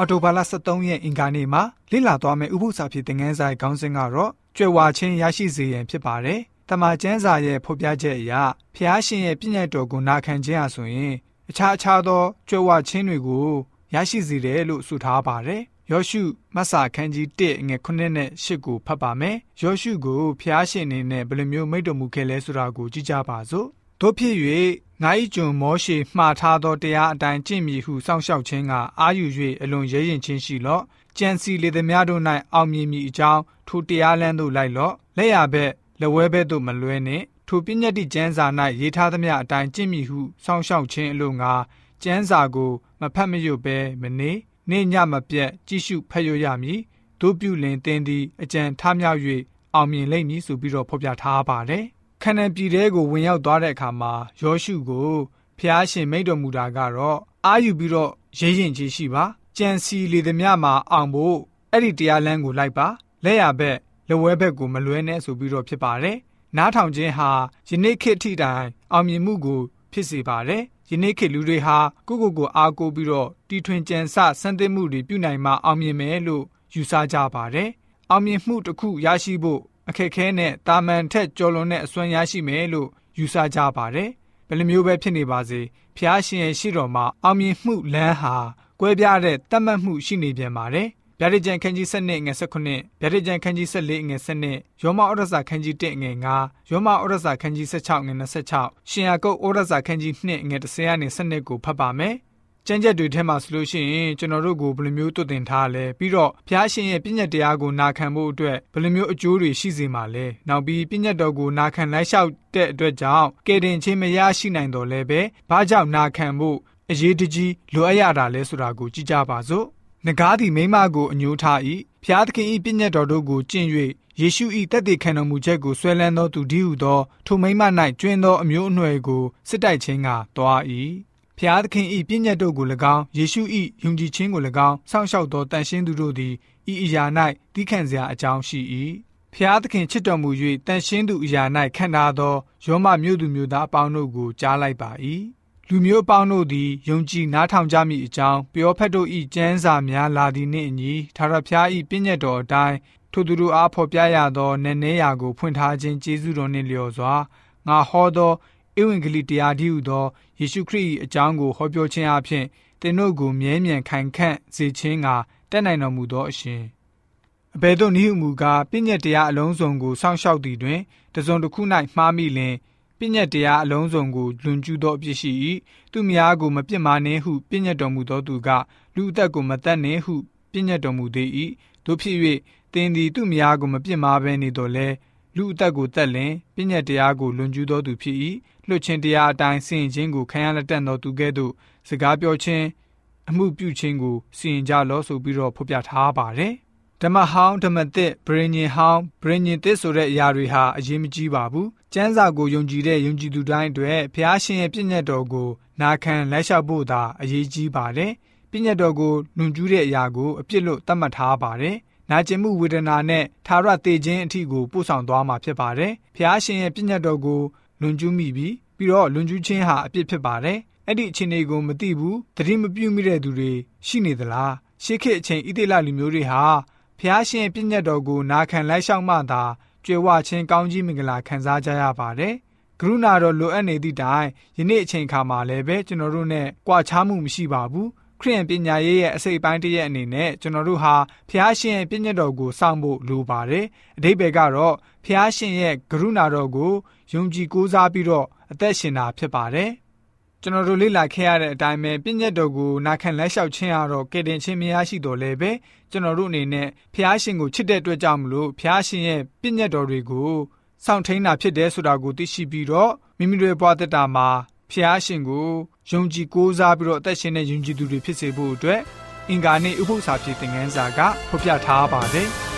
အော်တိုဘာလ23ရက်အင်္ဂါနေ့မှာလေ့လာသွားမယ့်ဥပုသ္စာဖြစ်တဲ့ငန်းဆိုင်ခေါင်းစဉ်ကတော့ကြွယ်ဝခြင်းရရှိစေရန်ဖြစ်ပါတယ်။တမန်ကျမ်းစာရဲ့ဖော်ပြချက်အရဖျားရှင်ရဲ့ပြည့်ညတ်တော်ကိုနာခံခြင်းအဆိုရင်အခြားအခြားသောကြွယ်ဝခြင်းတွေကိုရရှိစေတယ်လို့ဆိုထားပါတယ်။ယောရှုမတ်စာခန်းကြီး1ငွေ9နဲ့10ကိုဖတ်ပါမယ်။ယောရှုကိုဖျားရှင်အနေနဲ့ဘယ်လိုမျိုးမိတ်တော်မူခဲ့လဲဆိုတာကိုကြည့်ကြပါစို့။ တို့ဖြစ်၍ငါ၏ကျွန်မောရှေမှားထားသောတရားအတိုင်းကျင့်မည်ဟုစောင့်ရှောက်ခြင်းကအာယူ၍အလွန်ရဲရင်ချင်းရှိလော့။ကြံစီလေသည်များတို့၌အောင်မြင်မည်အကြောင်းထိုတရားလမ်းသို့လိုက်လော့။လက်ရဘက်လက်ဝဲဘက်သို့မလွဲနှင့်ထိုပညတ်တိကျမ်းစာ၌ရေးထားသမျှအတိုင်းကျင့်မည်ဟုစောင့်ရှောက်ခြင်းအလို့ငါကျမ်းစာကိုမဖတ်မရွတ်ဘဲမနေနေညမပြတ်ကြည့်ရှုဖတ်ရရမည်တို့ပြုလင်တင်းသည်အကြံထားမြောက်၍အောင်မြင်လိမ့်မည်ဆိုပြီးတော့ဖော်ပြထားပါတယ် ခန္ဓာပြည်တဲကိုဝင်ရောက်သွားတဲ့အခါမှာယောရှုကိုဖျားရှင်မိတ်တော်မူတာကတော့အာယူပြီးတော့ရဲရင်ကြီးရှိပါကြံစီလေသည်မြမှာအောင်ဖို့အဲ့ဒီတရားလမ်းကိုလိုက်ပါလက်ရဘက်လက်ဝဲဘက်ကိုမလွဲနဲ့ဆိုပြီးတော့ဖြစ်ပါတယ်။နားထောင်ခြင်းဟာယနေ့ခေတ်ထိတိုင်အောင်မြင်မှုကိုဖြစ်စေပါတယ်။ယနေ့ခေတ်လူတွေဟာကိုကိုကိုအားကိုးပြီးတော့တီထွင်ကြံစစံသစ်မှုတွေပြုနိုင်မှအောင်မြင်မယ်လို့ယူဆကြပါတယ်။အောင်မြင်မှုတစ်ခုရရှိဖို့အခက်ခဲနဲ့တာမန်ထက်ကျော်လွန်တဲ့အစွမ်းရရှိမယ်လို့ယူဆကြပါတယ်။ဘယ်လိုမျိုးပဲဖြစ်နေပါစေဖျားရှင်ရဲ့ရှိတော်မှာအောင်မြင်မှုလမ်းဟာကွဲပြားတဲ့တတ်မှတ်မှုရှိနေပြန်ပါတယ်ဗျာဒိတ်ကျန်ခန်းကြီး7ငွေ19ဗျာဒိတ်ကျန်ခန်းကြီး14ငွေ7ယောမဩရစာခန်းကြီး1ငွေ9ယောမဩရစာခန်းကြီး16ငွေ26ရှင်ယာကုတ်ဩရစာခန်းကြီး2ငွေ10ကနေ12ကိုဖတ်ပါမယ် ကျမ်းချက်တွေထဲမှာဆိုလို့ရှိရင်ကျွန်တော်တို့ကိုဘယ်လိုမျိုးတုတ်တင်ထားလဲပြီးတော့ဘုရားရှင်ရဲ့ပြည့်ညတ်တရားကိုနာခံဖို့အတွက်ဘယ်လိုမျိုးအကျိုးတွေရှိစေမှာလဲနောက်ပြီးပြည့်ညတ်တော်ကိုနာခံလိုက်လျှောက်တဲ့အတွက်ကြောင့်ကယ်တင်ခြင်းမရရှိနိုင်တော်လဲပဲဘာကြောင့်နာခံဖို့အရေးတကြီးလိုအပ်ရတာလဲဆိုတာကိုကြည့်ကြပါစို့နဂါးသည်မိမကိုအညိုးထား၏ဖျားသခင်၏ပြည့်ညတ်တော်တို့ကိုကျင့်၍ယေရှု၏တက်တည်ခံတော်မူချက်ကိုဆွဲလန်းသောသူဒီဟုသောထိုမိမ၌ကျွင်းသောအမျိုးအနွယ်ကိုစစ်တိုက်ခြင်းကတွား၏ ဖျားသခင်၏ပြည့်ညတ်တို့ကို၎င်းယေရှု၏ယုံကြည်ခြင်းကို၎င်းစောင့်ရှောက်သောတန်ရှင်းသူတို့သည်ဤအရာ၌တိခံစရာအကြောင်းရှိ၏ဖျားသခင်ချစ်တော်မူ၍တန်ရှင်းသူအရာ၌ခံထားသောယောမမြို့သူမြို့သားအပေါင်းတို့ကိုကြားလိုက်ပါ၏လူမျိုးပေါင်းတို့သည်ယုံကြည်နားထောင်ကြမည်အကြောင်းပြောဖက်တို့၏ကျမ်းစာများလာသည်နှင့်အညီထာဝရဘုရား၏ပြည့်ညတ်တော်အတိုင်းထိုသူတို့အားဖော်ပြရသောနည်းနည်းရာကိုဖွင့်ထားခြင်းကျေးဇူးတော်နှင့်လျော်စွာငါဟောသော ဧဝံဂေလိတရားတည်းဟူသောယေရှုခရစ်၏အကြောင်းကိုဟောပြောခြင်းအပြင်သင်တို့ကိုမြဲမြံခိုင်ခန့်စေခြင်းကတက်နိုင်တော်မူသောအရှင်အဘယ်သို့နည်းဟုမူကားပြည့်ညတ်တရားအလုံးစုံကိုစောင့်ရှောက်သည်တွင်တစုံတစ်ခု၌မှားမိလျင်ပြည့်ညတ်တရားအလုံးစုံကိုလွန်ကျူးသောအပြစ်ရှိ၏သူများကိုမပြစ်မှားနှင့်ဟုပြည့်ညတ်တော်မူသောသူကလူအသက်ကိုမတတ်နှင့်ဟုပြည့်ညတ်တော်မူသေး၏တို့ဖြစ်၍သင်သည်သူများကိုမပြစ်မှားဘဲနေတော်လဲ လူအသက်ကိုတတ်လင်ပြည့်ညတ်တရားကိုလွန်ကျူးသောသူဖြစ်၏လွတ်ချင်းတရားအတိုင်းစင်ခြင်းကိုခံရလက်တတ်သောသူကဲ့သို့စကားပြောခြင်းအမှုပြုခြင်းကိုစီရင်ကြလောဆိုပြီးတော့ဖော်ပြထားပါတယ်ဓမ္မဟောင်းဓမ္မသစ်ဗြိဉ္ဉ်ဟောင်းဗြိဉ္ဉ်သစ်ဆိုတဲ့အရာတွေဟာအရေးမကြီးပါဘူးကျမ်းစာကိုယုံကြည်တဲ့ယုံကြည်သူတိုင်းအတွက်ဖျားရှင်ရဲ့ပြည့်ညတ်တော်ကိုနာခံလက်လျှောက်ဖို့သာအရေးကြီးပါတယ်ပြည့်ညတ်တော်ကိုလွန်ကျူးတဲ့အရာကိုအပြစ်လို့သတ်မှတ်ထားပါတယ် နာကျင်မှုဝေဒနာနဲ့သာရတေခြင်းအထိကိုပို့ဆောင်သွားမှာဖြစ်ပါတယ်ဖျားရှင်ရဲ့ပြည့်ညတ်တော်ကိုလွန်ကျူးမိပြီးပြီးတော့လွန်ကျူးခြင်းဟာအပြစ်ဖြစ်ပါတယ်အဲ့ဒီအခြေအနေကိုမသိဘူးတတိမပြုမိတဲ့သူတွေရှိနေသလားရှေးခေတ်အချိန်ဣသေလလူမျိုးတွေဟာဖျားရှင်ပြည့်ညတ်တော်ကိုနာခံလိုက်ရှောက်မှသာကြွယ်ဝခြင်းကောင်းကြီးမင်္ဂလာခံစားကြရပါတယ်။ကရုဏာတော်လိုအပ်နေသည့်တိုင်ယနေ့အချိန်ခါမှာလည်းပဲကျွန်တော်တို့နဲ့ကြွားချမှုမရှိပါဘူး။ ခရိယန်ပညာရေးရဲ့အစိတ်အပိုင်းတစ်ရဲ့အနေနဲ့ကျွန်တော်တို့ဟာဖျားရှင်ရဲ့ပြည့်ညတ်တော်ကိုစောင့်ဖို့လိုပါတယ်။အတိပ္ပယ်ကတော့ဖျားရှင်ရဲ့ကရုဏာတော်ကိုယုံကြည်ကိုးစားပြီးတော့အသက်ရှင်တာဖြစ်ပါတယ်။ကျွန်တော်တို့လေ့လာခဲ့ရတဲ့အတိုင်းပဲပြည့်ညတ်တော်ကိုနာခံလက်လျှောက်ခြင်းကတော့ကယ်တင်ခြင်းမရရှိတော်လဲပဲကျွန်တော်တို့အနေနဲ့ဖျားရှင်ကိုချစ်တဲ့အတွက်ကြောင့်မလို့ဖျားရှင်ရဲ့ပြည့်ညတ်တော်တွေကိုစောင့်ထိန်တာဖြစ်တယ်ဆိုတာကိုသိရှိပြီးတော့မိမိတို့ရဲ့ဘဝတက်တာမှာ ဖျားရှင်ကိုယုံကြည်ကိုးစားပြီးတော့အသက်ရှင်တဲ့ယုံကြည်သူတွေဖြစ်စေဖို့အတွက်အင်္ဂါနေ့ဥပုသ္စာဖြစ်တဲ့ငန်းစာကဖော်ပြထားပါတယ်။